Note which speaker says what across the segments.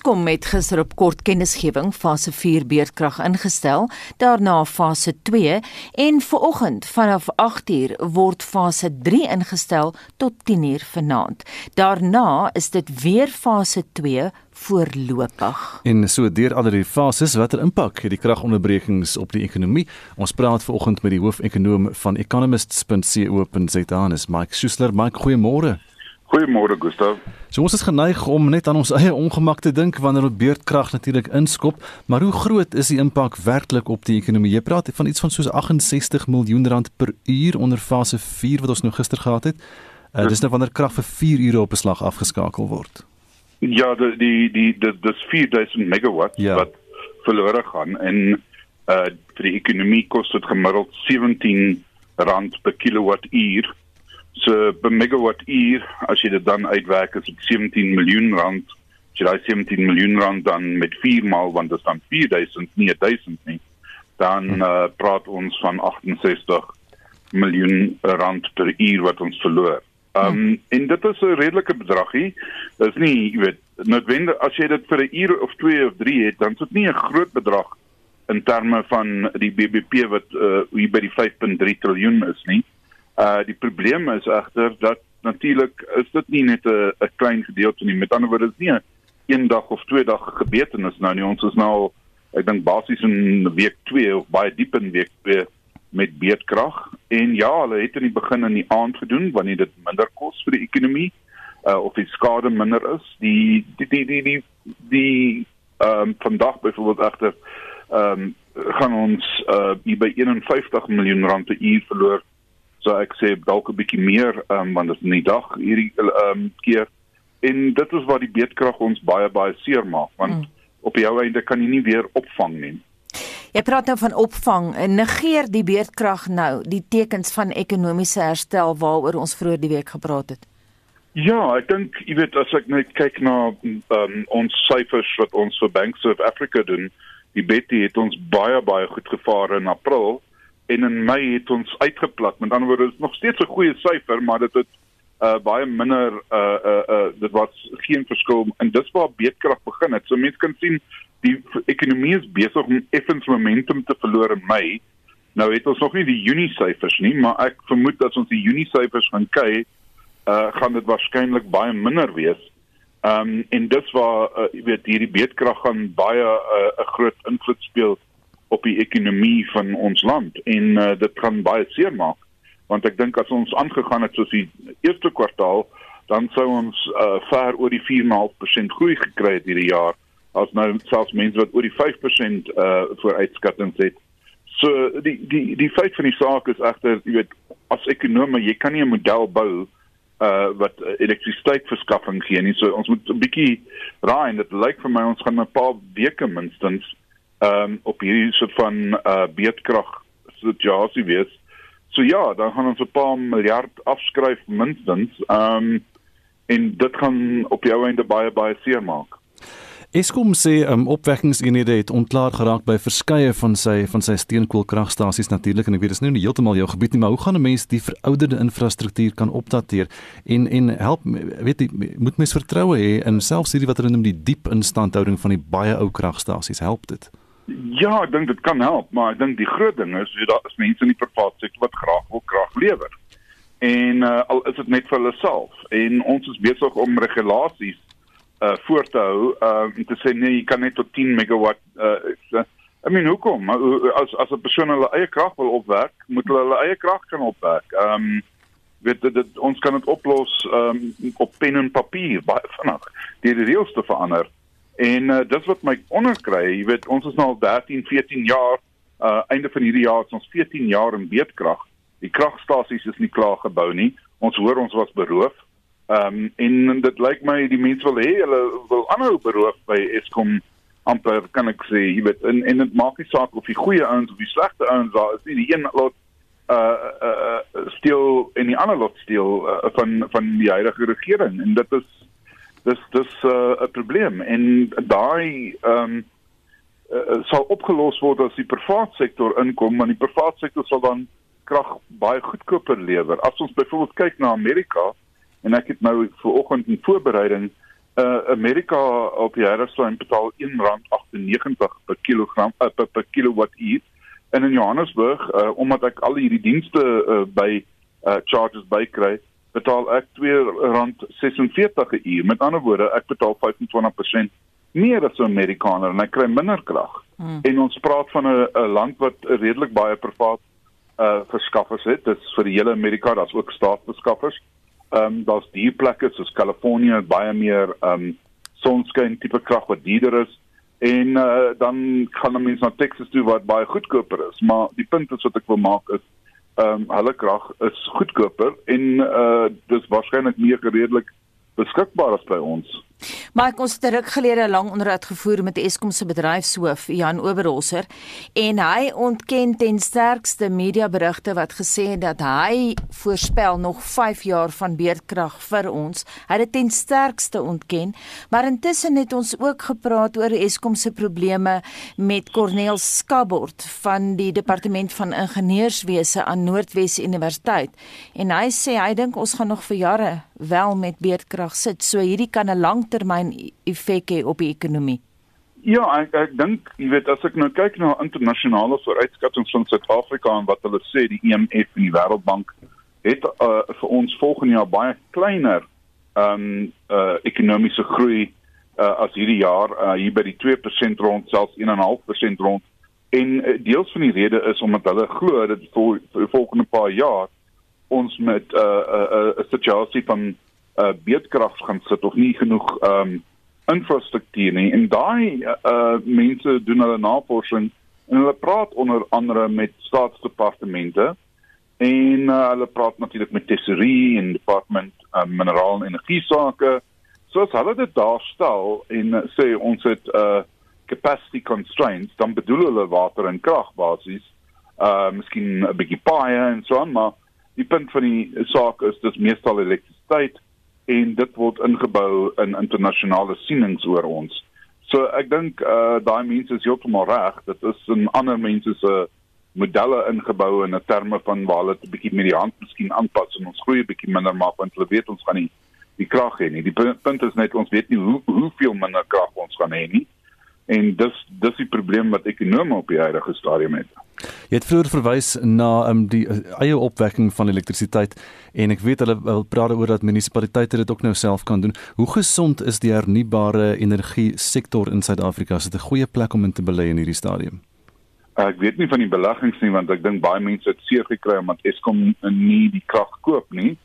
Speaker 1: Eskom het gister op kort kennisgewing fase 4 beerdkrag ingestel, daarna fase 2 en vanoggend vanaf 8uur word fase 3 ingestel tot 10uur vanaand. Daarna is dit weer fase 2 voorlopig.
Speaker 2: En so deur al die fases watter impak het die kragonderbrekings op die ekonomie? Ons praat vanoggend met die hoofekonoom van economists.co.za, Mike Schuessler. Mike, goeiemôre.
Speaker 3: Goeiemôre Gustav.
Speaker 2: So ons is geneig om net aan ons eie ongemak te dink wanneer ons beurtkrag natuurlik inskop, maar hoe groot is die impak werklik op die ekonomie? Jy praat van iets van soos 68 miljoen rand per uur onder fase 4 wat ons nou gister gehad het. Uh, dis nou wanneer krag vir 4 ure op 'n slag afgeskakel word.
Speaker 3: Ja, die die die dis 4000 megawatt ja. wat verlore gaan en uh vir die ekonomie kos dit gemiddeld 17 rand per kilowattuur So per megawatt uur as jy dit dan uitwerk is dit 17 miljoen rand. As jy daai 17 miljoen rand dan met 4 maal want dit is dan 4000 nie 1000 nie. Dan uh, praat ons van 68 miljoen rand per uur wat ons verloor. Ehm um, en dit is 'n redelike bedragie. Dit is nie, jy weet, noodwendig as jy dit vir 'n uur of 2 of 3 het, dan is dit nie 'n groot bedrag in terme van die BBP wat uh, hier by die 5.3 trilljoen is nie. Uh die probleem is egter dat natuurlik is dit nie net 'n 'n klein gedeelte nie. Met ander woorde, is nie 'n een dag of twee dag gebeurtenis nou nie. Ons is nou al ek dink basies in week 2 of baie diep in week 2 met beedkrag. En ja, hulle het in die begin in die aand gedoen wanneer dit minder kos vir die ekonomie uh of die skade minder is. Die die die die die, die ehm um, vandag byvoorbeeld egter ehm um, gaan ons uh by 51 miljoen rand per uur verloor so ek sê dalk 'n bietjie meer um, want dit is in die dag hierdie um, keer en dit is wat die beedkrag ons baie baie seer maak want mm. op die ou einde kan jy nie weer opvang nie.
Speaker 1: Jy praat nou van opvang en negeer die beedkrag nou die tekens van ekonomiese herstel waaroor ons vroeër die week gepraat het.
Speaker 3: Ja, ek dink jy weet as ek net kyk na um, ons syfers wat ons vir Banks of Africa doen, die Betty het ons baie baie goed gevaar in April en in Mei het ons uitgeplat. Met ander woorde, is nog steeds 'n goeie syfer, maar dit het uh baie minder uh uh uh dit was geen verskil en dis waar beedkrag begin het. So mense kan sien die ekonomie is besig om effens momentum te verloor in Mei. Nou het ons nog nie die Junie syfers nie, maar ek vermoed as ons die Junie syfers gaan kyk, uh gaan dit waarskynlik baie minder wees. Um en dis waar uh, jy weet hierdie beedkrag gaan baie 'n uh, groot invloed speel op die ekonomie van ons land. En uh, dit kan baie seer maak. Want ek dink as ons aangegaan het soos die eerste kwartaal dan sou ons uh, ver oor die 4.5% groei gekry het hierdie jaar. As nou selfs mense wat oor die 5% uh vooruitskattings het. So die die die feit van die saak is egter jy weet as ekonome jy kan nie 'n model bou uh wat elektrisiteitsverskaffing gee nie. So ons moet 'n bietjie raai en dit lyk vir my ons gaan 'n paar weke minstens ehm um, op hierdie soort van uh beedkrag situasie wees. So ja, dan gaan ons 'n paar miljard afskryf minstens. Ehm um, en dit gaan op jou einde baie baie seer maak.
Speaker 2: Eskom sê um, opwekkingseenhede het ontklaar geraak by verskeie van sy van sy steenkoolkragstasies natuurlik en ek weet dit is nou nie heeltemal jou gebied nie, maar hoe gaan 'n mens die verouderde infrastruktuur kan opdateer en en help weet jy moet mens vertroue hê in selfs hierdie wat hulle noem die diep instandhouding van die baie ou kragstasies help dit?
Speaker 3: Ja, ek dink dit kan help, maar ek dink die groot ding is jy daar is mense in die private sektor wat graag wil krag lewer. En uh, al is dit net vir hulle self en ons is besig om regulasies uh voor te hou uh om te sê nee, jy kan net tot 10 megawatt uh I mean hoekom? As as 'n persoon hulle eie krag wil opwerk, moet hulle hulle eie krag kan opwerk. Um weet dit, dit ons kan dit oplos um op pen en papier baie vinnig. Die reëls te verander. En uh, dis wat my onderkry, jy weet, ons is nou al 13, 14 jaar uh einde van hierdie jaar is ons 14 jaar in beedkrag. Die kragstasies is nie klaar gebou nie. Ons hoor ons was beroof. Ehm um, en dit lyk my die mense wil hê hulle wil aanhou beroof by Eskom amper kan ek sê, jy weet, en en dit maak nie saak of die goeie ouens of die slegte ouens daar is nie. Die een lot uh uh steel en die ander lot steel uh, van van die huidige regering en dit is dis dis uh, 'n uh, probleem. En daai ehm um, uh, sal opgelos word as die private sektor inkom want die private sektor sal dan krag baie goedkoper lewer. As ons byvoorbeeld kyk na Amerika en ek het nou ver oggend in voorbereiding uh, Amerika op die herfstlyn betaal R1.98 per kilogram uh, per, per kilowattuur. En in Johannesburg uh, omdat ek al hierdie dienste uh, by uh, charges bykry betaal ek R2.46 per uur. Met ander woorde ek betaal 25% meer as 'n Amerikaner en ek kry minder krag. Hmm. en ons praat van 'n land wat redelik baie privaat uh verskaffers het. Dis vir die hele Amerika daar's ook staatsverskaffers. Ehm um, daar's die plekke soos Kalifornië baie meer ehm um, sonskyn tipe krag wat duurder is. En uh, dan gaan mense na Texas toe wat baie goedkoper is. Maar die punt is wat ek wil maak is ehm um, hulle krag is goedkoper en uh, dis waarskynlik meer redelik beskikbaar as by ons.
Speaker 1: Maar ons het ruk gelede 'n lang onderhoud gevoer met Eskom se bedryfshoof Jan Oberholzer en hy ontken ten sterkste mediaberigte wat gesê het dat hy voorspel nog 5 jaar van beerdkrag vir ons. Hy het dit ten sterkste ontken, maar intussen het ons ook gepraat oor Eskom se probleme met Corneel Skabord van die departement van ingenieurswese aan Noordwes Universiteit en hy sê hy dink ons gaan nog vir jare wel met beerdkrag sit. So hierdie kan 'n langtermyn effek hê op die ekonomie.
Speaker 3: Ja, ek ek dink, jy weet, as ek nou kyk na internasionale vooruitskattinge van Suid-Afrika en wat hulle sê die IMF en die Wêreldbank het uh, vir ons volgende jaar baie kleiner ehm um, uh, ekonomiese groei uh, as hierdie jaar uh, hier by die 2% rond, selfs 1.5% rond. En uh, deels van die rede is omdat hulle glo dat vir die volgende paar jaar ons met 'n uh, 'n uh, uh, situasie van uh, beedkrag gaan sit of nie genoeg um, infrastruktuur nie. En daai uh, mense doen hulle navorsing en hulle praat onder andere met staatsdepartemente en uh, hulle praat natuurlik met tesorie en departement uh, mineraal en energie sake. Soos hulle dit daar stel en uh, sê ons het uh, capacity constraints, dan bedoel hulle water en krag basies. Uh miskien 'n bietjie baie en so aan, maar die punt van die saak is dis meestal elektrisiteit en dit word ingebou in internasionale sienings oor ons. So ek dink uh daai mense is heeltemal reg. Dit is in ander mense se modelle ingebou in 'n terme van waar hulle 'n bietjie met die hand miskien aanpas en ons groei 'n bietjie minder maak want hulle weet ons gaan nie die krag hê nie. Die punt is net ons weet nie hoe hoeveel minder krag ons gaan hê nie. En dis dis die probleem wat ekonome op die huidige stadium het.
Speaker 2: Jy het vroeër verwys na um, die uh, eie opwekking van elektrisiteit en ek weet hulle wil praat oor dat munisipaliteite dit ook nou self kan doen. Hoe gesond is die hernubare energie sektor in Suid-Afrika? Is dit 'n goeie plek om in te belê in hierdie stadium?
Speaker 3: Ek weet nie van die beleggings nie want ek dink baie mense het seer gekry omdat Eskom nie die krag koop nie.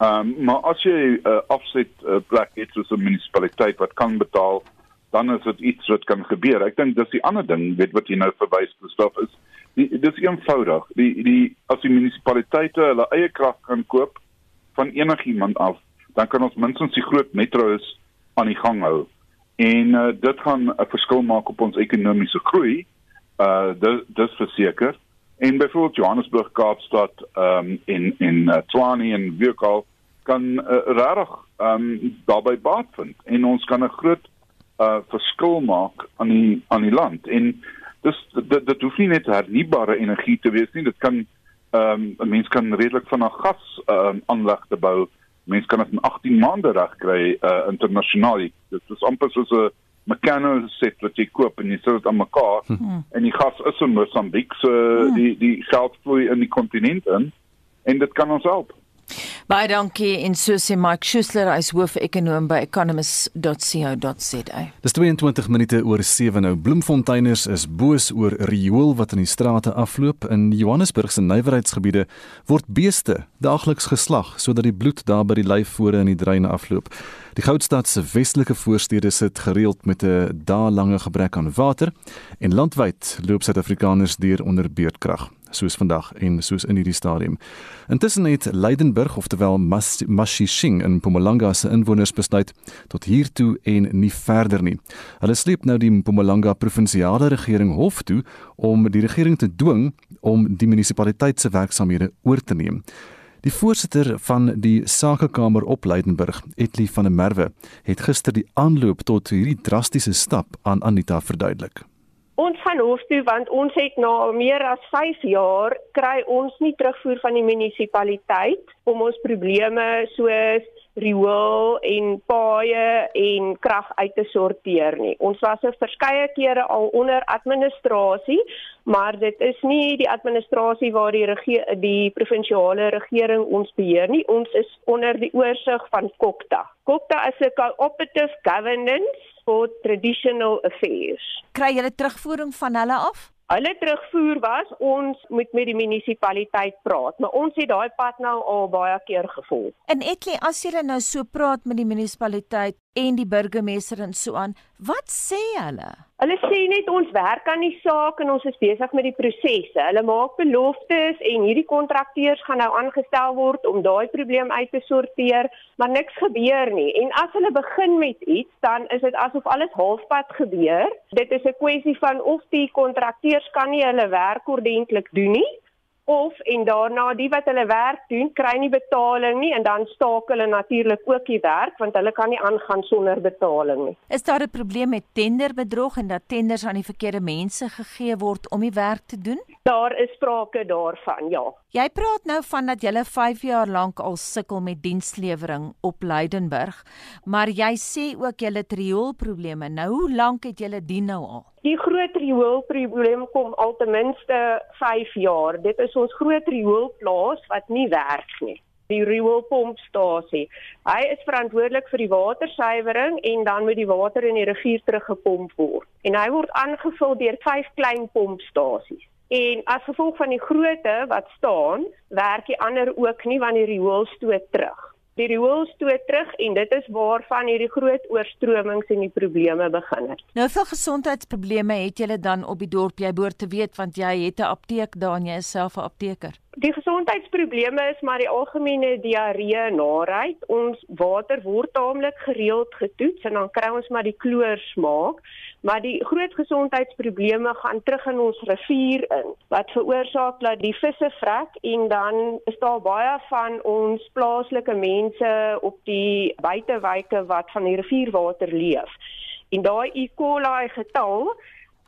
Speaker 3: Ehm um, maar as jy 'n uh, afset uh, plek het soos 'n munisipaliteit wat kan betaal, dan is dit iets wat kan gebeur. Ek dink dis die ander ding, weet wat jy nou verwys, Gustaf is die, dis eenvoudig. Die die as die munisipaliteite hulle eie krag kan koop van enigiemand af, dan kan ons minstens die groot metro's aan die gang hou. En uh, dit gaan 'n verskil maak op ons ekonomiese groei. Uh dis dis verseker. En byvoorbeeld Johannesburg, Kaapstad, ehm um, in in uh, Tshwane en Wiekel kan uh, regtig ehm um, daarbey baat vind en ons kan 'n groot uh verskil maak aan die aan die land. En dis dit dit hoef nie net hernubare energie te wees nie dit kan ehm um, 'n mens kan redelik van 'n gas ehm um, aanleg te bou mens kan dit in 18 maande reg kry uh, internasionaal dit is amper soos 'n mekano set wat jy koop en jy sit dit aan mekaar hmm. en die gas is in Mosambiek so hmm. die die geld vloei in die kontinent in en dit kan ons help
Speaker 1: Baie dankie en so sê Mike Schuessler hy's hoofekonoom by economist.co.za.
Speaker 2: Dis 22 minute oor 7 nou. Bloemfonteiners is boos oor riool wat in die strate afloop in Johannesburg se nywerheidsgebiede word beeste daagliks geslag sodat die bloed daar by die lyfvore in die dreine afloop. Die Goudstad se westelike voorstede sit gereeld met 'n dae-lange gebrek aan water en landwyd loop Suid-Afrikaners deur onder beurtkrag soos vandag en soos in hierdie stadium. Intussen het Leidenburg ofterwel Mashishing in Mpumalanga se inwoners besluit tot hier toe en nie verder nie. Hulle sleep nou die Mpumalanga provinsiale regering hof toe om die regering te dwing om die munisipaliteit se werksamehede oor te neem. Die voorsitter van die Sakekamer op Leidenburg, Etli van der Merwe, het gister die aanloop tot hierdie drastiese stap aan Anita verduidelik.
Speaker 4: Ons gaan hof toe want ons het na meer as 5 jaar kry ons nie terugvoer van die munisipaliteit om ons probleme soos riool en paaie en krag uit te sorteer nie. Ons was 'n verskeie kere al onder administrasie, maar dit is nie die administrasie waar die regie die provinsiale regering ons beheer nie. Ons is onder die oorsig van Kokta. Kokta is 'n cooperative governance for traditional affairs.
Speaker 1: Kry julle terugvoering van hulle af?
Speaker 4: Hulle terugvoer was ons moet met die munisipaliteit praat, maar ons het daai pad nou al baie keer gevolg.
Speaker 1: En Etli, as jy nou so praat met die munisipaliteit en die burgemeester en so aan, wat sê hulle?
Speaker 4: Hulle sê net ons werk aan die saak en ons is besig met die prosesse. Hulle maak beloftes en hierdie kontrakteurs gaan nou aangestel word om daai probleem uit te sorteer, maar niks gebeur nie. En as hulle begin met iets, dan is dit asof alles halfpad gebeur. Dit is 'n kwessie van of die kontrakteurs kan nie hulle werk ordentlik doen nie of en daarna die wat hulle werk doen kry nie betaling nie en dan staak hulle natuurlik ook die werk want hulle kan nie aangaan sonder betaling nie.
Speaker 1: Is daar 'n probleem met tenderbedrog en dat tenders aan die verkeerde mense gegee word om die werk te doen?
Speaker 4: Daar is sprake daarvan, ja.
Speaker 1: Jy praat nou van dat jy 5 jaar lank al sukkel met dienslewering op Leidenburg, maar jy sê ook jy het rioolprobleme. Nou hoe lank het jy dit nou al?
Speaker 4: Die groot rioolprobleem kom al ten minste 5 jaar. Dit is ons groot rioolplaas wat nie werk nie. Die rioolpompstasie. Hy is verantwoordelik vir die watersuiwering en dan moet die water in die rivier teruggepomp word. En hy word aangevul deur vyf klein pompstasies. En as gevolg van die grootte wat staan, werk die ander ook nie want die riool stoot terug die riool stoot terug en dit is waarvan hierdie groot oorstromings en die probleme begin het.
Speaker 1: Nou veel gesondheidsprobleme het julle dan op die dorp jy behoort te weet want jy het 'n apteek daar en jy is self 'n apteker.
Speaker 4: Die gesondheidsprobleme is maar die algemene diarree naait. Ons water word taamlik gereeld getoets en dan kry ons maar die kloor smaak. Maar die groot gesondheidsprobleme gaan terug in ons rivier in wat veroorsaak dat die visse vrek en dan is daar baie van ons plaaslike mense op die buitewyke wat van die rivierwater leef. En daai E. coli getal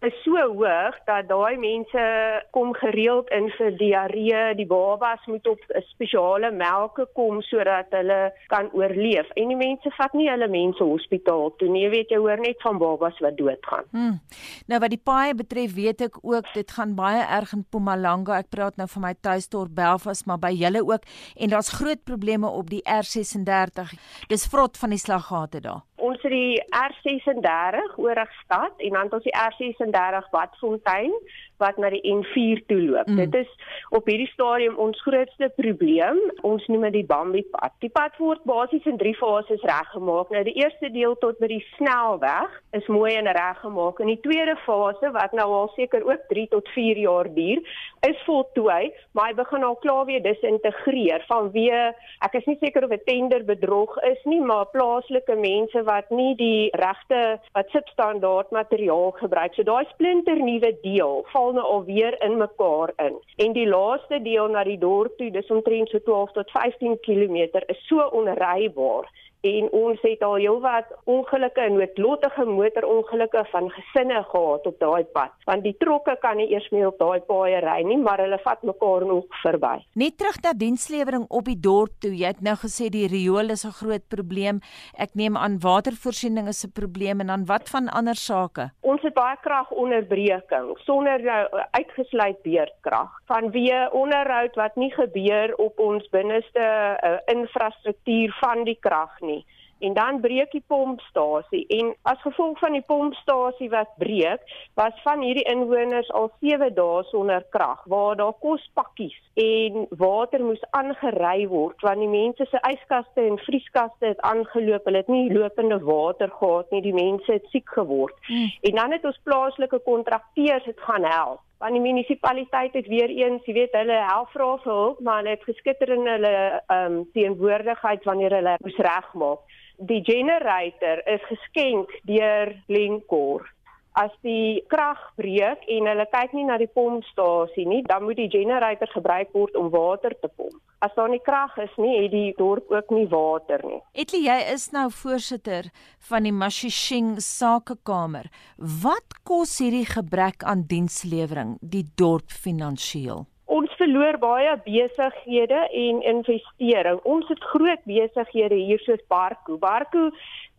Speaker 4: is so hoog dat daai mense kom gereeld in vir diarree. Die babas moet op 'n spesiale melke kom sodat hulle kan oorleef. En die mense vat nie hulle mense hospitaal toe nie. Jy weet jy hoor net van babas wat doodgaan.
Speaker 1: Hmm. Nou wat die paaie betref, weet ek ook dit gaan baie erg in Mpumalanga. Ek praat nou van my tuisdorp Belfast, maar by julle ook en daar's groot probleme op die R36. Dis vrot van die slaggate daar
Speaker 4: ons het die R36 oorigstad en dan het ons die R36 Badfontein wat na die N4 toe loop. Mm. Dit is op hierdie stadium ons grootste probleem. Ons noem dit die Bambi pad. Die pad word basies in 3 fases reggemaak. Nou die eerste deel tot by die snelweg is mooi en reggemaak. En die tweede fase wat nou al seker ook 3 tot 4 jaar duur, is voltooi, maar hy begin al klaar weer disintegreer vanweë ek is nie seker of 'n tender bedrog is nie, maar plaaslike mense wat nie die regte wat substandaard materiaal gebruik. So daai splinter nuwe deel val nou alweer in mekaar in. En die laaste deel na die dorp toe, dis omtrent so 12 tot 15 km, is so onrybaar en ons het al heelwat ongelukke en noodlottige motorongelukke van gesinne gehad op daai pad want die trokke kan nie eers meer op daai paaie ry nie maar hulle vat mekaar nog verby.
Speaker 1: Net terug na dienslewering op die dorp toe. Jy het nou gesê die riool is 'n groot probleem. Ek neem aan watervoorsiening is 'n probleem en dan wat van ander sake?
Speaker 4: Ons het baie kragonderbreking sonder nou uitgesluit beurtkrag vanweë onderhoud wat nie gebeur op ons binneste uh, infrastruktuur van die krag nie nie. En dan breek die pompstasie en as gevolg van die pompstasie wat breek, was van hierdie inwoners al 7 dae sonder krag waar daar kospakkies en water moes aangery word want die mense se yskaste en vrieskaste het aangeloop. Hulle het nie lopende water gehad nie. Die mense het siek geword. Hmm. En dan het ons plaaslike kontrakteurs dit gaan help want die munisipaliteit het weer eens, jy weet, hulle help vra vir hulp, maar hulle het geskitter in hulle ehm um, teenwoordigheid wanneer hulle moes regmaak. Die generator is geskenk deur Glencore. As die krag breek en hulle kyk nie na die pompstasie nie, dan moet die generator gebruik word om water te pomp. as daar nie krag is nie, het die dorp ook nie water nie.
Speaker 1: Etlie, jy is nou voorsitter van die Mashishing Sakekamer. Wat kos hierdie gebrek aan dienslewering die dorp finansiëel?
Speaker 4: Verloor baie besighede en investering. Ons het groot besighede hier soos Barco. Barco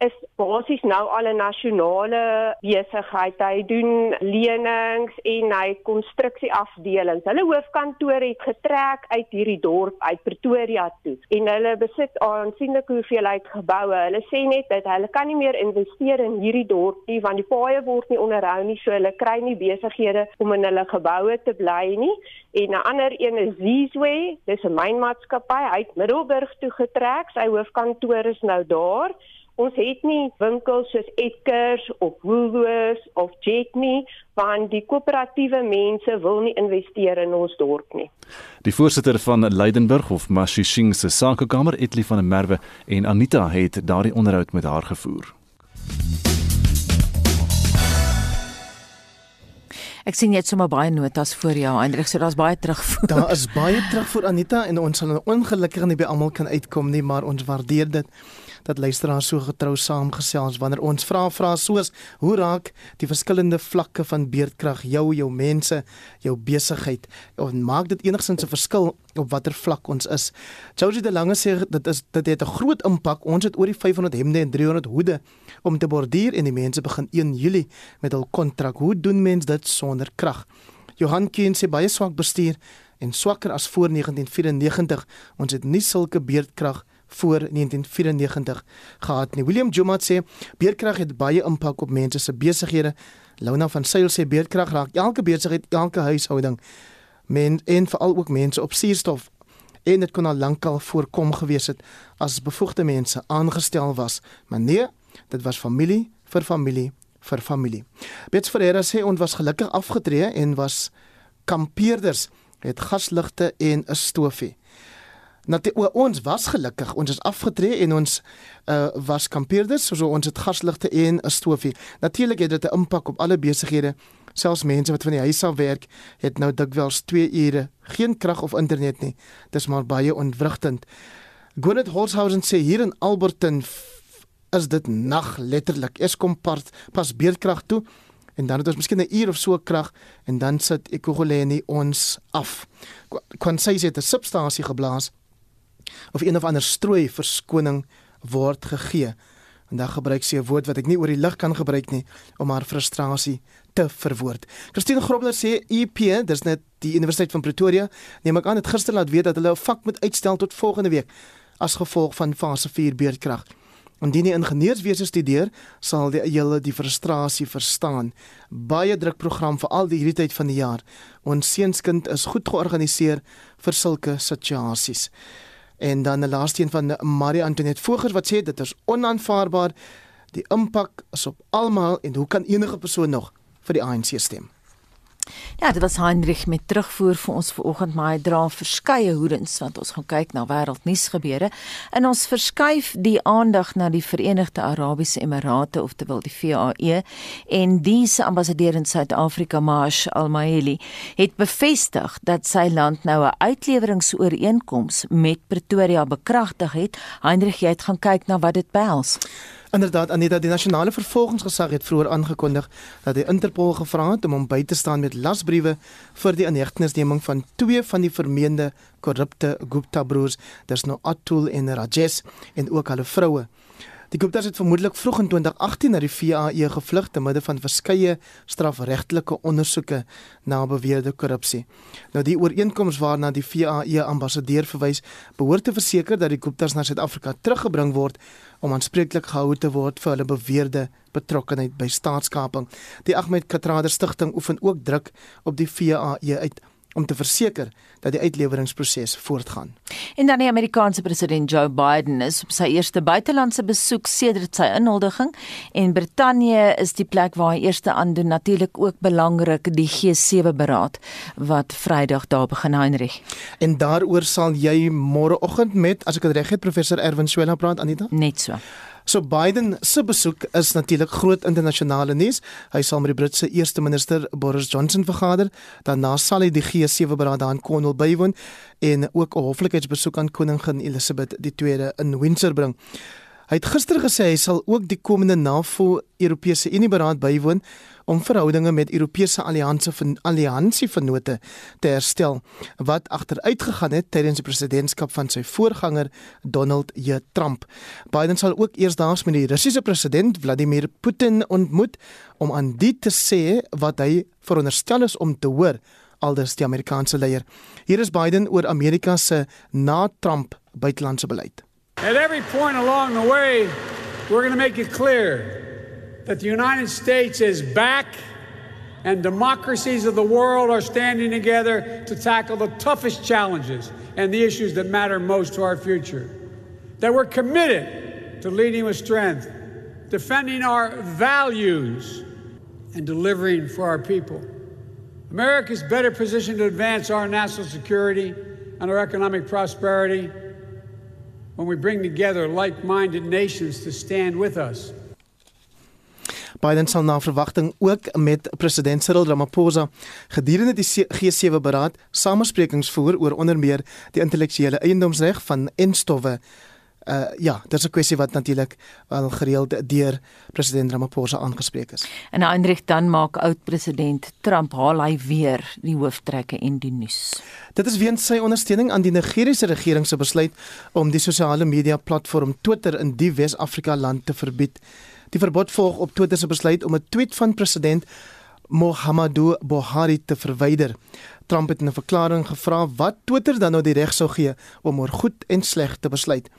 Speaker 4: is basies nou al 'n nasionale besigheid. Hy doen lenings en hy konstruksieafdelings. Hulle hoofkantoor het getrek uit hierdie dorp uit Pretoria toe en hulle besit aansienlike hoeveelheid geboue. Hulle sê net dat hulle kan nie meer investeer in hierdie dorp nie want die paaie word nie onderhou nie, so hulle kry nie besighede om in hulle geboue te bly nie. En 'n ander een is Zizwe, dis 'n mynmaatskappy uit Middelburg toe getrek. Sy hoofkantoor is nou daar. Ons het nie winkels soos Edgars of Woolworths of Jet nie, want die koöperatiewe mense wil nie investeer in ons dorp nie.
Speaker 2: Die voorsitter van Leidenburg of Mashishing se sakekamer, Etli van der Merwe en Anita het daardie onderhoud met haar gevoer.
Speaker 1: Ek sien jy het sommer baie notas voor jou, Hendrik, so daar's baie terugvoer.
Speaker 5: Daar is baie terugvoer Anita en ons sal ongelukkig nie by almal kan uitkom nie, maar ons waardeer dit dat luisteraars so getrou saamgesels. Wanneer ons vra vra soos hoe raak die verskillende vlakke van beerdkrag jou jou mense jou besigheid? Of maak dit enigsins 'n verskil op watter vlak ons is? Josie de Lange sê dit is dit het 'n groot impak. Ons het oor die 500 hemde en 300 hoede om te borduur en die mense begin 1 Julie met hul kontrak. Hoe doen mense dit sonder krag? Johan Keen sê baie swak bestuur en swakker as voor 1994 ons het nie sulke beerdkrag voor 1994 gehad nie. William Jumat sê beerdkrag het baie impak op mense se besighede. Lona van Sail sê beerdkrag raak elke besigheid, elke huishouding men en veral ook mense op suurstof en dit kon al lankal voorkom gewees het as bevoegde mense aangestel was. Maar nee, dit was familie vir familie vir familie. Bets Ferreira sê ons was gelukkig afgetree en was kampeerders het gasligte en 'n stofie. Natuurlik ons was gelukkig. Ons is afgetree en ons uh was kampeerders, so ons het gasligte en 'n stofie. Natuurlik het dit 'n impak op alle besighede. Selfs mense wat van die huis af werk, het nou dikwels 2 ure geen krag of internet nie. Dis maar baie ontwrigtend. Gwyneth Holshausen sê hier in Alberton is dit nag letterlik. Eskom pas pas beerdkrag toe en dan het ons miskien 'n uur of so krag en dan sit Ekurhuleni ons af. Kon sê dit 'n substasie geblaas of een of ander strooi verskoning word gegee. En dan gebruik sy 'n woord wat ek nie oor die lig kan gebruik nie om haar frustrasie te verwoord. Christine Grobler sê EP, dis net die Universiteit van Pretoria, neem ek aan het gister laat weet dat hulle 'n vak moet uitstel tot volgende week as gevolg van fase 4 beerdkrag. Indien jy ingenieurswese studeer, sal jy julle die frustrasie verstaan. Baie druk program vir al die hierdie tyd van die jaar. Ons seunskind is goed georganiseer vir sulke situasies. En dan 'n laaste een van Marie Antoinette Vogers wat sê dit is onaanvaarbaar. Die impak is op almal en hoe kan enige persoon nog vir die ANC stem?
Speaker 1: Ja, dit was Heinrich met terugvoer vir ons vanoggend, maar hy dra verskeie hoedens want ons gaan kyk na wêreldnuus gebeure. En ons verskuif die aandag na die Verenigde Arabiese Emirate of terwyl die VAE en diese ambassadeur in Suid-Afrika, Mash Al-Maili, het bevestig dat sy land nou 'n uitleweringsooreenkoms met Pretoria bekragtig het. Heinrich, jy het gaan kyk na wat dit behels.
Speaker 5: Inderdaad, Anita, die nasionale vervolgingsgesag het vroeër aangekondig dat die Interpol gevra het om hom by te staan met lasbriewe vir die inhegtenisneming van twee van die vermeende korrupte Gupta broers, dis nou Atul en Rajesh en ook hulle vroue. Die Guptas het vermoedelik vroeg in 2018 na die VAE gevlug te midde van verskeie strafregtelike ondersoeke na beweerde korrupsie. Nou die ooreenkoms waarna die VAE ambassadeur verwys, behoort te verseker dat die Guptas na Suid-Afrika teruggebring word om aanspreeklik gehou te word vir hulle beweerde betrokkeheid by staatskaping. Die Ahmed Katrader Stichting oefen ook druk op die VAE uit om te verseker dat die uitleweringsproses voortgaan.
Speaker 1: En dan die Amerikaanse president Joe Biden is op sy eerste buitelandse besoek sedert sy inhuldiging en Brittanje is die plek waar hy eerste aandoen natuurlik ook belangrik die G7 beraad wat Vrydag daar begin Heinrich.
Speaker 5: En daaroor sal jy môreoggend met as ek dit reg het professor Erwin Swela praat Anita?
Speaker 1: Net so.
Speaker 5: So Biden se besoek is natuurlik groot internasionale nuus. Hy sal met die Britse eerste minister Boris Johnson vergader. Daarna sal hy die G7 beraad daar in Cornwall bywoon en ook 'n hoflikheidsbesoek aan koningin Elizabeth II in Windsor bring. Hy het gister gesê hy sal ook die komende NAVO Europese Unie beraad bywoon om verhoudinge met Europese alliansie van alliansievennote te herstel wat agteruit gegaan het tydens die presidentskap van sy voorganger Donald J Trump. Biden sal ook eersdaags met die Russiese president Vladimir Putin ontmoet om aan die te sê wat hy veronderstel is om te hoor aldus die Amerikaanse leier. Hier is Biden oor Amerika se na Trump buitelandse beleid.
Speaker 6: At every point along the way, we're going to make it clear that the United States is back and democracies of the world are standing together to tackle the toughest challenges and the issues that matter most to our future. That we're committed to leading with strength, defending our values, and delivering for our people. America is better positioned to advance our national security and our economic prosperity when we bring together like minded nations to stand with us.
Speaker 5: Biden sal na verwagting ook met president Cyril Ramaphosa gedurende die G7 beraad samesprekings voer oor onder meer die intellektuele eiendomsreg van enstowwe. Uh ja, dit is 'n kwessie wat natuurlik al gereeld deur president Ramaphosa aangespreek is.
Speaker 1: En Heinrich dan maak oud-president Trump haal hy weer die hooftrekke en die nuus.
Speaker 5: Dit is weens sy ondersteuning aan die Nigeriese regering se besluit om die sosiale media platform Twitter in die Wes-Afrika land te verbied. Die verbod volg op Twitter se besluit om 'n tweet van president Muhammadu Buhari te verwyder. Trump het in 'n verklaring gevra wat Twitter dan nou die reg sou gee om oor goed en sleg te besluit.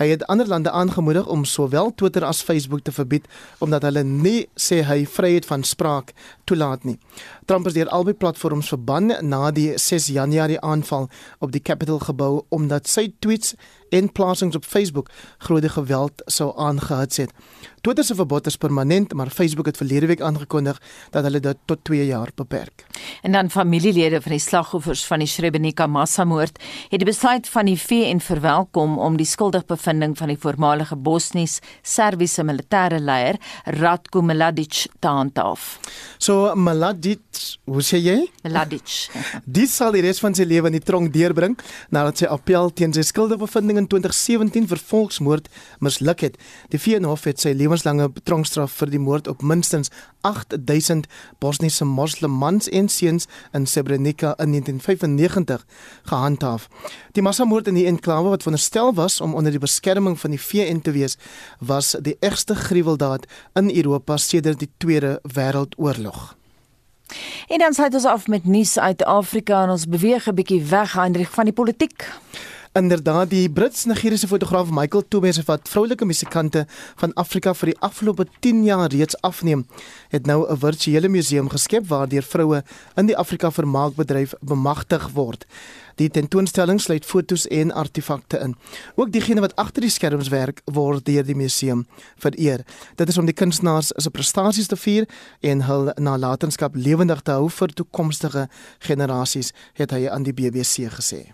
Speaker 5: Hy het ander lande aangemoedig om sowel Twitter as Facebook te verbied omdat hulle nie sê hy vryheid van spraak toelaat nie. Trump het deur albei platforms verban na die 6 Januarie aanval op die Capitol gebou omdat sy tweets en plasings op Facebook groot geweld sou aangehits het. Twitter se verbod is permanent, maar Facebook het verlede week aangekondig dat hulle dit tot 2 jaar beperk.
Speaker 1: En dan familielede van die slagoffers van die Srebrenica massamoord het die besluit van die VN verwelkom om die skuldigbevindings van die voormalige Bosnies-Serbiese militêre leier Ratko Mladic te handhaaf.
Speaker 5: So Mladic, hoe sê jy?
Speaker 1: Mladic.
Speaker 5: Dis sal die res van sy lewe in die tronk deurbring nadat sy appel teen sy skuldigbevindings in 2017 vir volksmoord misluk het. Die VN hof het sy lewenslange tronkstraf vir die moord op minstens 8000 Bosniese moslim mans en seuns in Srebrenica in 1995 gehandhaaf. Die massamoord in die enklawe wat veronderstel was om onder die beskerming van die VN te wees, was die ergste gruweldaad in Europa sedert die Tweede Wêreldoorlog.
Speaker 1: En dan sluit ons af met nuus uit Afrika en ons beweeg 'n bietjie weg Hendrik van die politiek.
Speaker 5: Inderdaad, die Brits-Nigeriese fotograaf Michael Tobes wat vroulike musikante van Afrika vir die afgelope 10 jaar reeds afneem, het nou 'n virtuele museum geskep waardeur vroue in die Afrika vermaakbedryf bemagtig word. Die tentoonstelling sluit fotos en artefakte in. Ook diegene wat agter die skerms werk, word deur die museum vereer. Dit is om die kunstenaars se prestasies te vier en hul nalatenskap lewendig te hou vir toekomstige generasies, het hy aan die BBC gesê.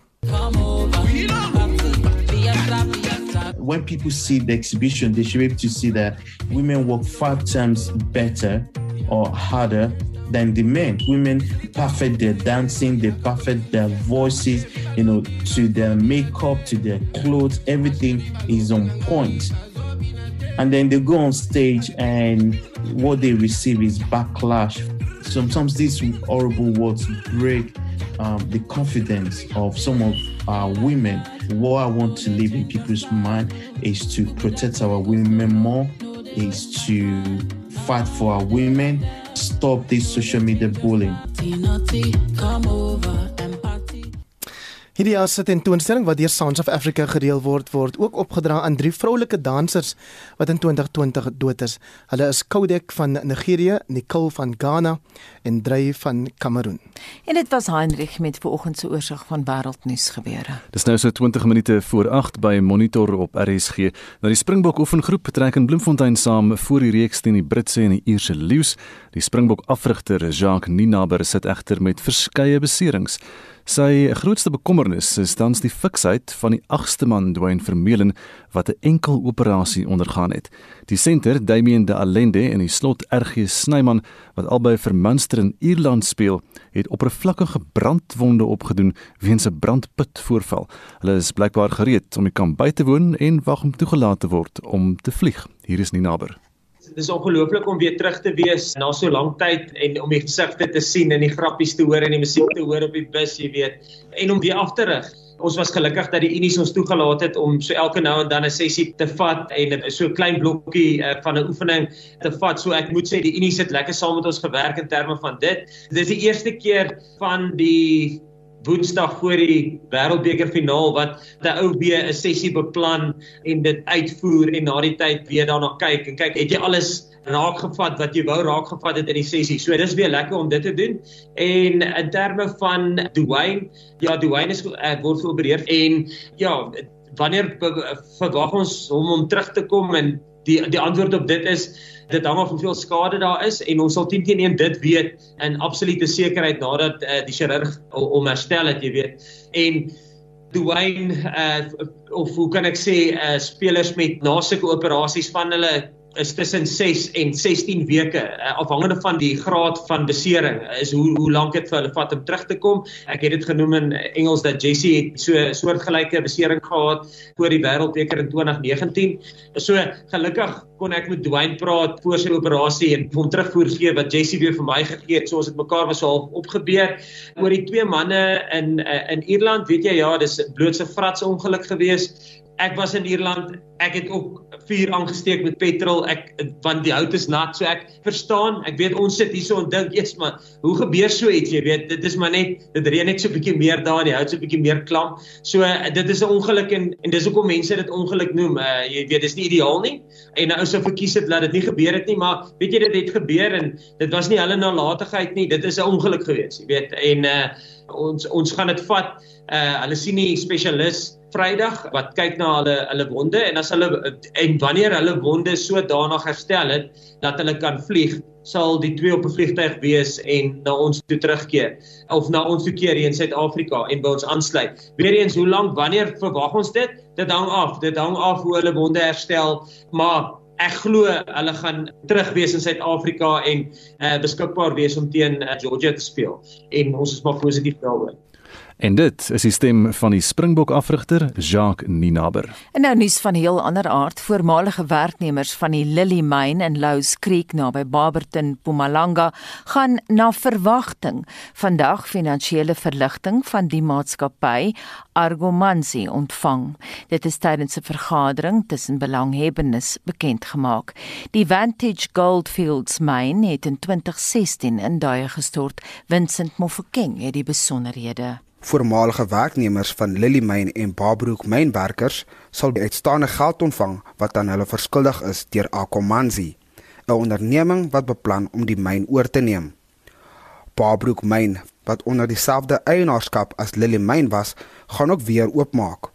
Speaker 7: When people see the exhibition, they should be able to see that women work five times better or harder than the men. Women perfect their dancing, they perfect their voices, you know, to their makeup, to their clothes, everything is on point. And then they go on stage and what they receive is backlash. Sometimes these horrible words break um, the confidence of some of our women. What I want to leave in people's mind is to protect our women more, is to fight for our women, stop this social media bullying.
Speaker 5: Hierdie jaar se tentoonstelling wat deur Sounds of Africa gereël word, word ook opgedra aan drie vroulike dansers wat in 2020 dood is. Hulle is Kodak van Nigerië, Nicole van Ghana en Drey van Kameroen.
Speaker 1: En dit was Heinrich met vanoggend se oorsig van wêreldnuus gebeure.
Speaker 2: Dis nou so 20 minute voor 8 by Monitor op RSG. Nou die Springbok oefengroep betrek in Bloemfontein saam voor die reeks teen die Britse en die Ierse leeu's. Die Springbok afrigter Jacques Ninaber sit egter met verskeie beserings. Sy grootste bekommernis is tans die fiksheid van die 8ste man Dwayne Vermeulen wat 'n enkel operasie ondergaan het. Die senter Damien de Allende en die slot RG Snyman wat albei vir Munster in Ierland speel, het oppervlakkige brandwonde opgedoen weens 'n brandput voorval. Hulle is blykbaar gereed om die kamp by te woon en wag om toegelaat te word om te vlieg. Hier is nie nader
Speaker 8: dis ongelooflik om weer terug te wees na so lank tyd en om die gesigte te sien en die grappies te hoor en die musiek te hoor op die bus, jy weet, en om weer af te rig. Ons was gelukkig dat die Unies ons toegelaat het om so elke nou en dan 'n sessie te vat en so 'n klein blokkie uh, van 'n oefening te vat. So ek moet sê die Unies het lekker saam met ons gewerk in terme van dit. Dit is die eerste keer van die Woensdag voor die Wêreldbeker finaal wat die ou B 'n sessie beplan en dit uitvoer en na die tyd weer daarna kyk en kyk het jy alles raakgevat wat jy wou raakgevat het in die sessie. So dis weer lekker om dit te doen. En in terme van Dwayne, ja Dwayne is uh, word geopereer en ja, wanneer verwag ons hom om terug te kom en die die antwoord op dit is dit hang af hoeveel skade daar is en ons sal teen teen een dit weet in absolute sekerheid nadat uh, die chirurg om herstel het jy weet. En Dwayne uh, of hoe kan ek sê uh, spelers met na sulke operasies van hulle is tussen 6 en 16 weke uh, afhangende van die graad van besering is hoe hoe lank dit vir hulle vat om terug te kom. Ek het dit genoem in Engels dat Jesse het so 'n soortgelyke besering gehad voor die wêreldbeker in 2019. So gelukkig kon ek met Dwayne praat voor sy operasie en hom terugvoer gee wat Jesse weer vir my gegee het. So ons het mekaar was al opgebeur oor die twee manne in uh, in Ierland. Weet jy ja, dis blootse frats ongeluk geweest ek was in Ierland, ek het ook vuur aangesteek met petrol, ek want die hout is nat, so ek verstaan. Ek weet ons sit hierso en dink eers maar, hoe gebeur so iets, jy weet, dit is maar net dit reën net so 'n bietjie meer daar en die hout so 'n bietjie meer klam. So dit is 'n ongeluk en en dis hoekom mense dit ongeluk noem. Uh, jy weet, dis nie ideaal nie. En nou sou verkies het dat dit nie gebeur het nie, maar weet jy dit het gebeur en dit was nie hulle nalatigheid nie, dit is 'n ongeluk gewees, jy weet. En uh, ons ons gaan dit vat. Uh hulle sien nie spesialis Vrydag wat kyk na hulle hulle wonde en as hulle en wanneer hulle wonde sodanig herstel het dat hulle kan vlieg, sal die twee op 'n vliegtyg wees en na ons toe terugkeer of na ons toe keer hier in Suid-Afrika en by ons aansluit. Weereens, hoe lank wanneer verwag ons dit? Dit hang af. Dit hang af hoe hulle wonde herstel, maar ek glo hulle gaan terug wees in Suid-Afrika en uh, beskikbaar wees om teen uh, Georgia te speel. En ons is maar positief daaroor.
Speaker 2: En dit is die stem van die Springbok afrigter Jacques Ninaber.
Speaker 1: En nou nuus van 'n heel ander aard. Voormalige werknemers van die Lily Mine in Louws Creek naby Barberton, Mpumalanga, gaan na verwagting vandag finansiële verligting van die maatskappy Argomanzi ontvang. Dit is tydens 'n vergadering tussen belanghebbendes bekend gemaak. Die Vantage Goldfields Mine het in 2016 in duie gestort. Vincent Mofokeng het die besonderhede
Speaker 9: Voormalige werknemers van Lily Mine en Barbrook mynwerkers sal uitstaande geld ontvang wat aan hulle verskuldig is deur Akomanzi, 'n onderneming wat beplan om die myn oor te neem. Barbrook Mine, wat onder dieselfde eienaarskap as Lily Mine was, gaan ook weer oopmaak.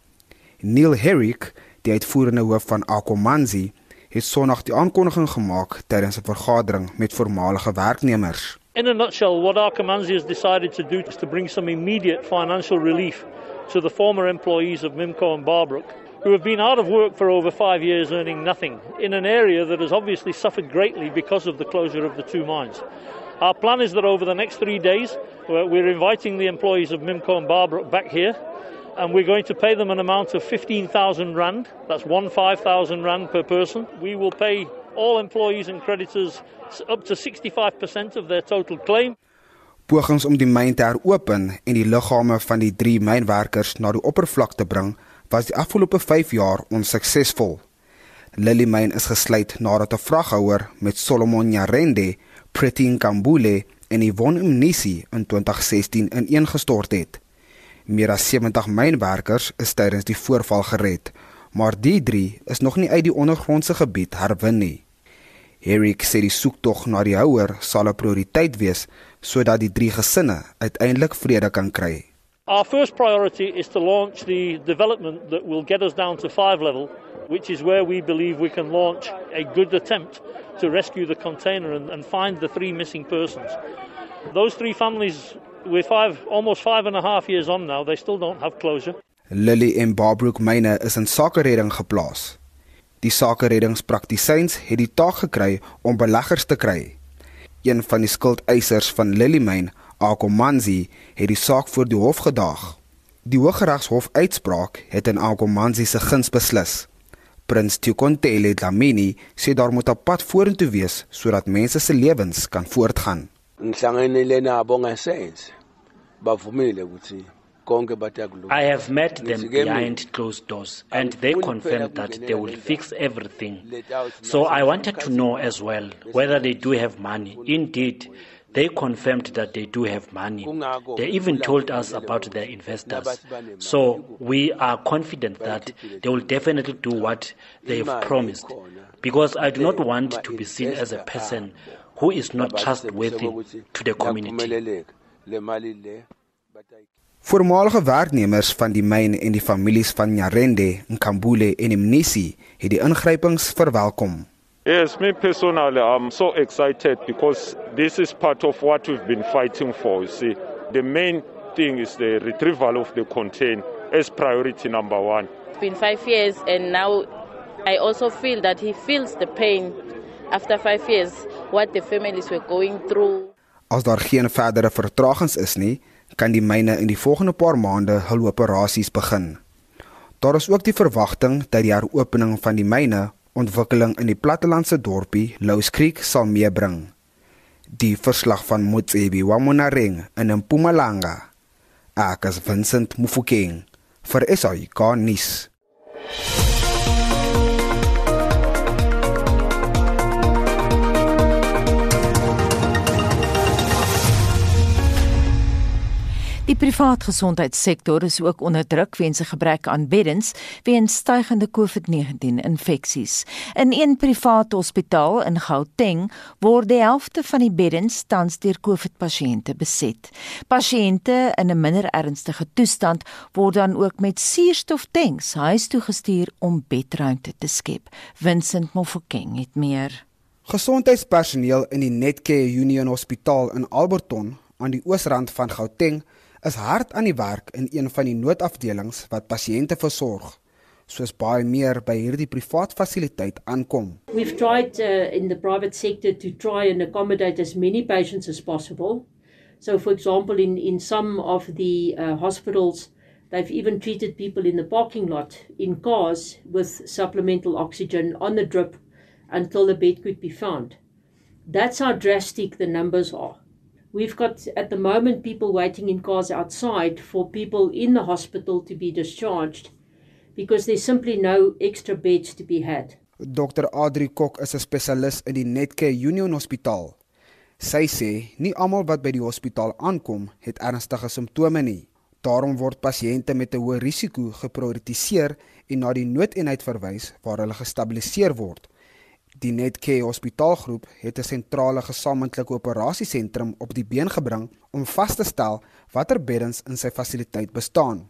Speaker 9: Neil Herrick, die uitvoerende hoof van Akomanzi, het Sondag die aankondiging gemaak tydens 'n vergadering met voormalige werknemers.
Speaker 10: In a nutshell, what Arkamanzi has decided to do is to bring some immediate financial relief to the former employees of Mimco and Barbrook, who have been out of work for over five years earning nothing, in an area that has obviously suffered greatly because of the closure of the two mines. Our plan is that over the next three days, we're inviting the employees of Mimco and Barbrook back here, and we're going to pay them an amount of 15,000 Rand. That's one 5,000 Rand per person. We will pay all employees and creditors up to 65% of their total claim.
Speaker 9: Pogings om die myn te heropen en die liggame van die 3 mynwerkers na die oppervlak te bring, was die afgelope 5 jaar onsuksesvol. Lily Mine is gesluit nadat 'n vraghouer met Solomon Nyarende, Pretty Nkambule en Yvonne Mnisi in 2016 ineengestort het. Meer as 70 mynwerkers is tydens die voorval gered, maar die 3 is nog nie uit die ondergrondse gebied herwin nie. Eric sê die soektog na die houer sal 'n prioriteit wees sodat die drie gesinne uiteindelik vrede kan kry.
Speaker 10: Our first priority is to launch the development that will get us down to 5 level, which is where we believe we can launch a good attempt to rescue the container and, and find the three missing persons. Those three families We're five, almost five and a half years on now. They still don't have closure.
Speaker 9: Lily en Barbrook myne is in sakeredding geplaas. Die sakereddingspraktisyns het die taak gekry om beleggers te kry. Een van die skuldeisers van Lily Mine, Akomanzi, het die saak voor die hof gedaag. Die Hooggeregshof uitspraak het in Akomanzi se guns beslis. Prins Tikontele Dlamini sê daar moet 'n pad vorentoe wees sodat mense se lewens kan voortgaan.
Speaker 11: Ngihlanganele nabo ngesense. Bavumile ukuthi
Speaker 12: I have met them behind closed doors and they confirmed that they will fix everything. So I wanted to know as well whether they do have money. Indeed, they confirmed that they do have money. They even told us about their investors. So we are confident that they will definitely do what they have promised. Because I do not want to be seen as a person who is not trustworthy to the community.
Speaker 9: Voormalige werknemers van die myn en die families van Nyarende, Nkambule en Mnisi het die ingrypings verwelkom.
Speaker 13: Yes, me personally I'm so excited because this is part of what we've been fighting for. You see, the main thing is the retrieval of the contain as priority number 1.
Speaker 14: It's been 5 years and now I also feel that he feels the pain after 5 years what the families were going through.
Speaker 9: As daar geen verdere vertragings is nie, kan die myne in die volgende paar maande hul operasies begin. Daar is ook die verwagting dat die heropening van die myne ontwikkeling in die plattelandse dorpie Louws Creek sal meebring. Die verslag van Motsebi wa Monareng in Mpumalanga. Ek is Vincent Mufokeng vir SAK nuus.
Speaker 1: Privaat gesondheidssektor is ook onder druk weens 'n gebrek aan beddens weens stygende COVID-19 infeksies. In een privaat hospitaal in Gauteng word die helfte van die beddens tans deur COVID-pasiënte beset. Pasiënte in 'n minder ernstige toestand word dan ook met suurstoftanks huis toe gestuur om bedruimte te skep. Vincent Mofokeng het meer.
Speaker 9: Gesondheidspersoneel in die Netcare Union Hospitaal in Alberton aan die oosrand van Gauteng is hard aan die werk in een van die noodafdelings wat pasiënte versorg soos baie meer by hierdie privaat fasiliteit aankom.
Speaker 15: We've tried uh, in the private sector to try and accommodate as many patients as possible. So for example in in some of the uh, hospitals they've even treated people in the parking lot in cars with supplemental oxygen on the drip until the bed could be found. That's how drastic the numbers are. We've got at the moment people waiting in cars outside for people in the hospital to be discharged because there's simply no extra beds to be had.
Speaker 9: Dr. Adri Kok is 'n spesialis in die Netcare Union Hospitaal. Sy sê nie almal wat by die hospitaal aankom het ernstige simptome nie. Daarom word pasiënte met 'n hoë risiko geprioritiseer en na die noodeenheid verwys waar hulle gestabiliseer word Die Netcare Hospitaalgroep het 'n sentrale gesamentlike operasiesentrum op die been gebring om vas te stel watter beddens in sy fasiliteit bestaan.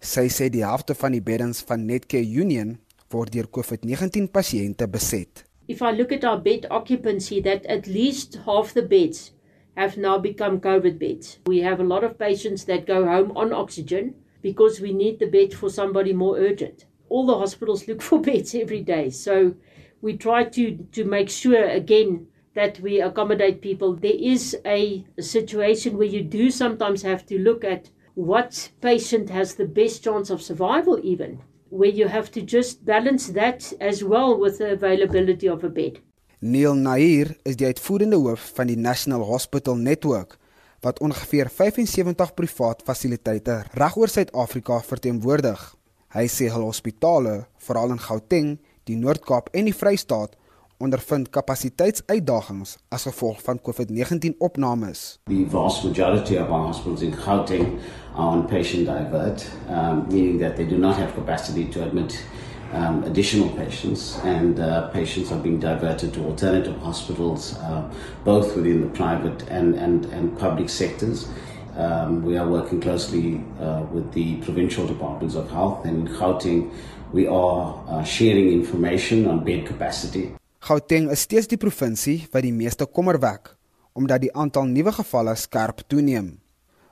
Speaker 9: Sy sê die helfte van die beddens van Netcare Union word deur COVID-19 pasiënte beset.
Speaker 15: If I look at our bed occupancy that at least half the beds have now become COVID beds. We have a lot of patients that go home on oxygen because we need the bed for somebody more urgent. All the hospitals look for beds every day. So we try to to make sure again that we accommodate people there is a, a situation where you do sometimes have to look at what patient has the best chance of survival even where you have to just balance that as well with the availability of a bed
Speaker 9: Neil Nair is die uitvoerende hoof van die National Hospital Network wat ongeveer 75 privaat fasiliteite regoor Suid-Afrika verteenwoordig. Hy sê hul hospitale, veral in Gauteng, die Noord-Kaap en die Vrystaat ondervind kapasiteitsuitdagings as gevolg van COVID-19 opnames.
Speaker 16: The vast majority of our hospitals in Gauteng are on patient divert, um, meaning that they do not have capacity to admit um, additional patients, and uh, patients are being diverted to alternative hospitals, uh, both within the private and, and, and public sectors. Um, we are working closely uh, with the provincial departments of health and Gauteng we are uh, sharing information on bed capacity.
Speaker 9: Gauteng is steeds die provinsie wat die meeste kommer wek omdat die aantal nuwe gevalle skerp toeneem.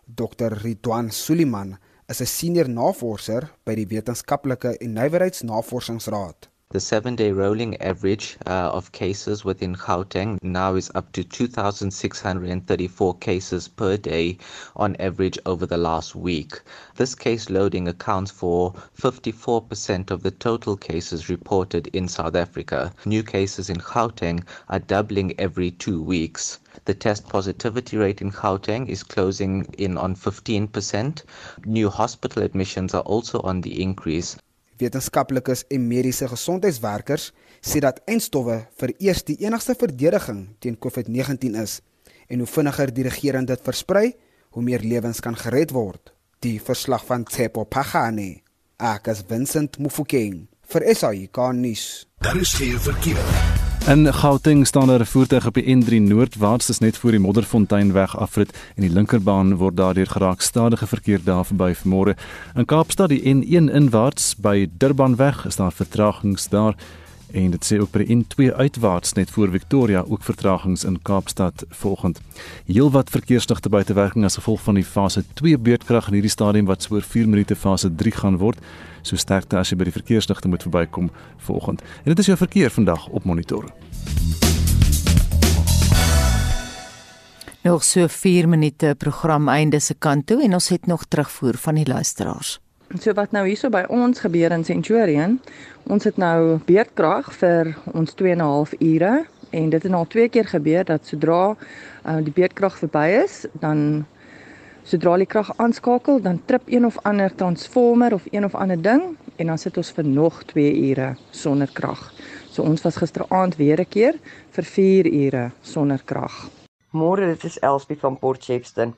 Speaker 9: Dr. Ridwan Suliman is 'n senior navorser by die Wetenskaplike en Nywerheidsnavorsingsraad.
Speaker 17: The seven day rolling average uh, of cases within Gauteng now is up to 2,634 cases per day on average over the last week. This case loading accounts for 54% of the total cases reported in South Africa. New cases in Gauteng are doubling every two weeks. The test positivity rate in Gauteng is closing in on 15%. New hospital admissions are also on the increase.
Speaker 9: Wetenskaplikes en mediese gesondheidswerkers sê dat eindstowwe vir eers die enigste verdediging teen COVID-19 is en hoe vinniger die regering dit versprei, hoe meer lewens kan gered word. Die verslag van Tsepo Pagane, Akas Vincent Mufokeng vir SAK nuus.
Speaker 2: Daar is geen verkeer. In Gauteng staan daar 'n voertuig op die N3 noordwaarts, dis net voor die Modderfonteinweg afrit en die linkerbaan word daardeur geraak. Stadige verkeer daar verby vanmôre. In Kaapstad die N1 inwaarts by Durbanweg is daar vertragings daar en dit sê ook by die N2 uitwaarts net voor Victoria ook vertragings in Kaapstad volgend. Heelwat verkeersligte buitewerking as gevolg van die fase 2 beurtkrag in hierdie stadium wat oor 4 minute fase 3 gaan word so sterkte as jy by die verkeersligte moet verbykom volgend. En dit is jou verkeer vandag op monitor.
Speaker 1: Nog so 4 minute program einde se kant toe en ons het nog terugvoer van die luisteraars.
Speaker 18: So wat nou hierso by ons gebeur in Centurion, ons het nou beerdkrag vir ons 2 en 'n half ure en dit het al twee keer gebeur dat sodra uh, die beerdkrag verby is, dan Sodra die krag aanskakel, dan trip een of ander transformer of een of ander ding en dan sit ons vir nog 2 ure sonder krag. So ons was gisteraand weer 'n keer vir 4 ure sonder krag.
Speaker 19: Môre, dit is Elspie van Port Shepstone.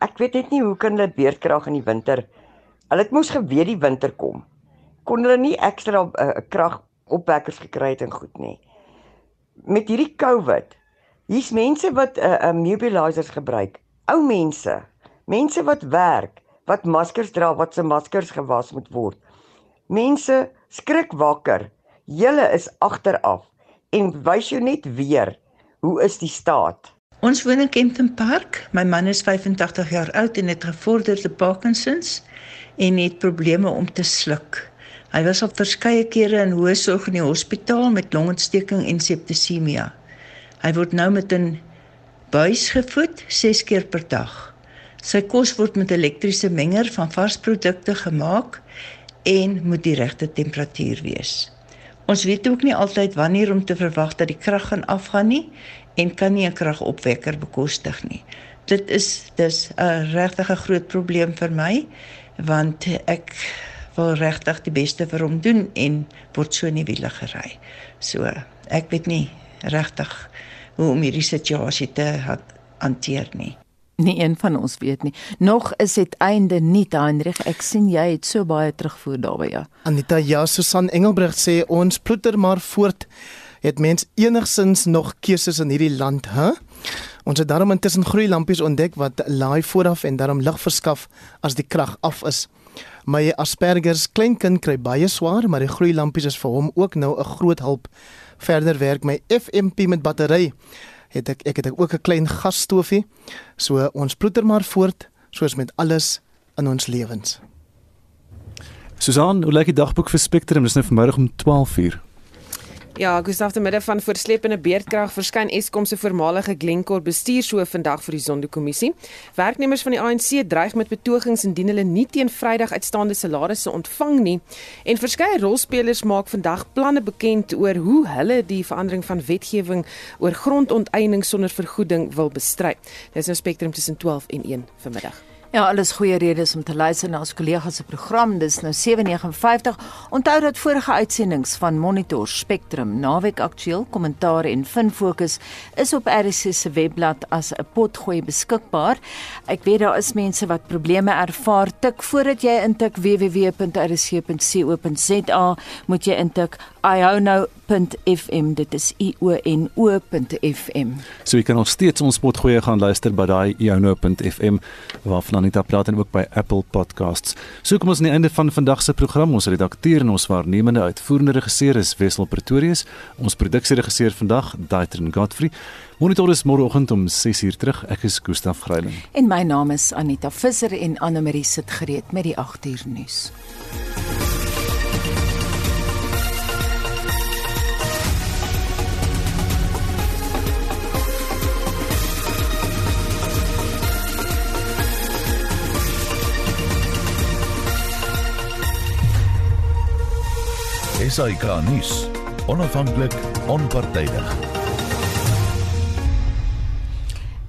Speaker 19: Ek weet net nie hoe kan hulle beerdkrag in die winter. Hulle het mos geweet die winter kom. Kon hulle nie ekstra uh, kragopwekkers gekry het en goed nie. Met hierdie COVID, hier's mense wat 'n uh, uh, nebulizers gebruik. Ou mense Mense wat werk, wat maskers dra, wat se maskers gewas moet word. Mense skrik wakker. Julle is agteraf en wys jou net weer hoe is die staat.
Speaker 20: Ons woon in Kempton Park. My man is 85 jaar oud en het gevorderde Parkinsons en het probleme om te sluk. Hy was al verskeie kere in hoë sorg in die hospitaal met longontsteking en septisemia. Hy word nou met 'n buis gevoed 6 keer per dag. Sy kos word met elektriese menger van varsprodukte gemaak en moet die regte temperatuur wees. Ons weet ook nie altyd wanneer om te verwag dat die krag gaan afgaan nie en kan nie 'n kragopwekker bekostig nie. Dit is dis 'n regtig 'n groot probleem vir my want ek wil regtig die beste vir hom doen en word so in die wiele gery. So, ek weet nie regtig hoe om hierdie situasie te hanteer nie.
Speaker 1: Nie een van ons weet nie. Nog is dit einde nie, Heinrich. Ek sien jy het so baie terugvoer daarby ja.
Speaker 5: Anita ja, Susan Engelbreg sê ons ploeter maar voort. Het mens enigsins nog keuses in hierdie land, hè? Ons het daarom intussen groeilampies ontdek wat laai vooraf en daarom lig verskaf as die krag af is. My Asperger's kleinkind kry baie swaar, maar die groeilampies is vir hom ook nou 'n groot hulp. Verder werk my FMP met battery het ek ek het ook 'n klein gasstofie. So ons ploeter maar voort soos met alles in ons lewens.
Speaker 2: Susan, hoe lyk die dagboek vir Spectrum? Dis nou vanmiddag om 12:00.
Speaker 21: Ja, Gustaf te midde van voorslepende beerdkrag verskyn Eskom se voormalige Glencore bestuurshoof vandag vir die Zondo-kommissie. Werknemers van die ANC dreig met betogings indien hulle nie teen Vrydag uitstaande salarisse ontvang nie. En verskeie rolspelers maak vandag planne bekend oor hoe hulle die verandering van wetgewing oor grondonteiening sonder vergoeding wil bestry. Dis nou Spectrum tussen 12 en 1 vanmiddag.
Speaker 1: Ja, alles goeie redes om te luister na ons kollegas se program. Dis nou 7:59. Onthou dat vorige uitsendings van Monitor Spectrum, Naweek Aktueel, Kommentaar en Finfokus is op RSC se webblad as 'n potgooi beskikbaar. Ek weet daar is mense wat probleme ervaar. Tik voordat jy intik www.rsc.co.za, moet jy intik I hou nou iono.fm. Dit is iono.fm.
Speaker 2: So jy kan nog steeds ons potgoeie gaan luister by daai iono.fm waarvan Anita praat en ook by Apple Podcasts. So kom ons aan die einde van vandag se program. Ons redakteur en ons waarnemende uitvoerende regisseur is Wessel Pretorius. Ons produksieregisseur vandag, Daitrin Godfrey. Monitor is môreoggend om 6uur terug. Ek is Gustaf Greiling.
Speaker 1: En my naam is Anita Visser en Anne Marie sit gereed met die 8uur nuus.
Speaker 22: SAK nuus. Onafhanklik, onpartydig.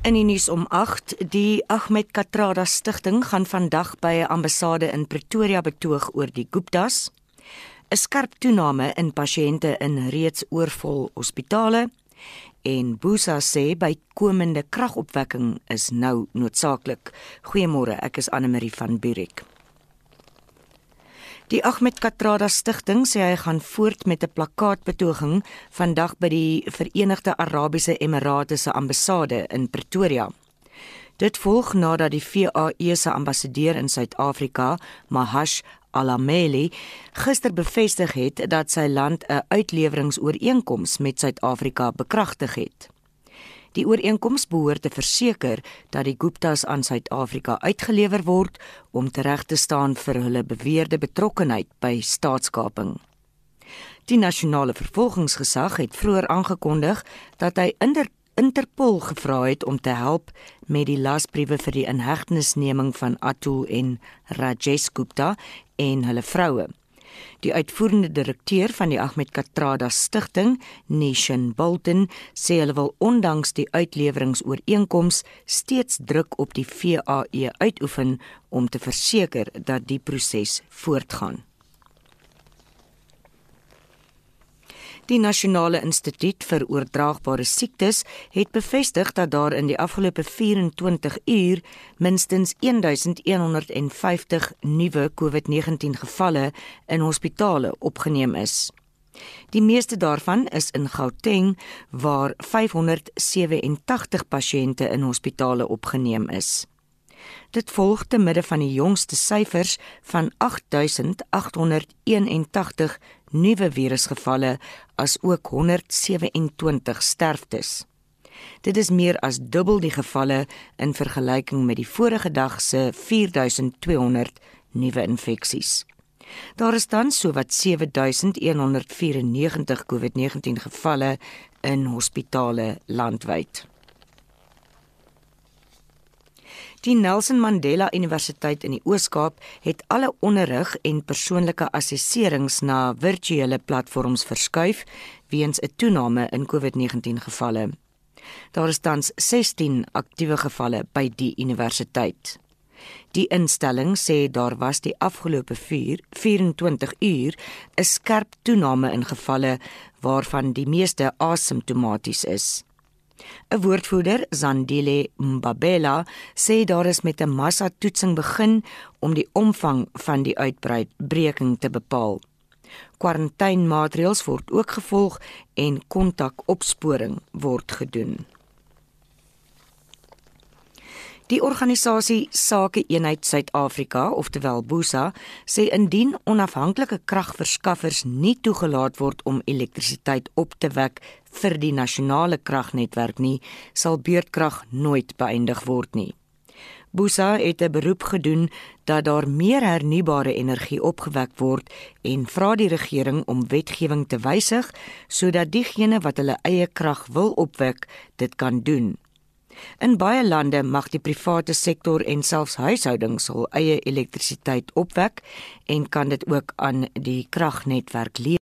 Speaker 23: In die nuus om 8, die Ahmed Katrada Stichting gaan vandag by 'n ambassade in Pretoria betoog oor die Guptas. 'n Skerp toename in pasiënte in reeds oorvol hospitale en Busa sê by komende kragopwekking is nou noodsaaklik. Goeiemôre, ek is Anne Marie van Burik. Die Ahmed Katrada Stichting sê hy gaan voort met 'n plakkaatbetoging vandag by die Verenigde Arabiese Emirate se ambassade in Pretoria. Dit volg nadat die VAE se ambassadeur in Suid-Afrika, Mahash Alameli, gister bevestig het dat sy land 'n uitleweringsooreenkoms met Suid-Afrika bekragtig het. Die ooreenkoms behoort te verseker dat die Guptas aan Suid-Afrika uitgelewer word om tereg te staan vir hulle beweerde betrokkeheid by staatskaping. Die nasionale vervolgingsgesag het vroeër aangekondig dat hy Inter Interpol gevra het om te help met die lasbriewe vir die inhegtenisneming van Atul en Rajesh Gupta en hulle vroue. Die uitvoerende direkteur van die Ahmed Katrada Stichting, Nation Bolton, sê hulle wil ondanks die uitleweringsooreenkoms steeds druk op die VAE uitoefen om te verseker dat die proses voortgaan. Die Nasionale Instituut vir Oordraagbare Siektes het bevestig dat daar in die afgelope 24 uur minstens 1150 nuwe COVID-19 gevalle in hospitale opgeneem is. Die meeste daarvan is in Gauteng waar 587 pasiënte in hospitale opgeneem is. Dit volg te midde van die jongste syfers van 8881 nuwe virusgevalle as ook 127 sterftes. Dit is meer as dubbel die gevalle in vergelyking met die vorige dag se 4200 nuwe infeksies. Daar is dan sowat 7194 COVID-19 gevalle in hospitale landwyd. Die Nelson Mandela Universiteit in die Oos-Kaap het alle onderrig en persoonlike assesserings na virtuele platforms verskuif weens 'n toename in COVID-19 gevalle. Daar is tans 16 aktiewe gevalle by die universiteit. Die instelling sê daar was die afgelope 4 24 uur 'n skerp toename in gevalle waarvan die meeste asymptomaties is. 'n Woordvoerder, Zandile Mbabela, sê daar is met 'n massa-toetsing begin om die omvang van die uitbreking te bepaal. Quarantynemaatreëls word ook gevolg en kontakopsporing word gedoen. Die organisasie Sake Eenheid Suid-Afrika, oftewel BUSA, sê indien onafhanklike kragverskaffers nie toegelaat word om elektrisiteit op te wek vir die nasionale kragnetwerk nie, sal beurtkrag nooit beëindig word nie. BUSA het 'n beroep gedoen dat daar meer hernubare energie opgewek word en vra die regering om wetgewing te wysig sodat diegene wat hulle eie krag wil opwek, dit kan doen. In baie lande mag die private sektor en selfs huishoudings hul eie elektrisiteit opwek en kan dit ook aan die kragnetwerk lewer.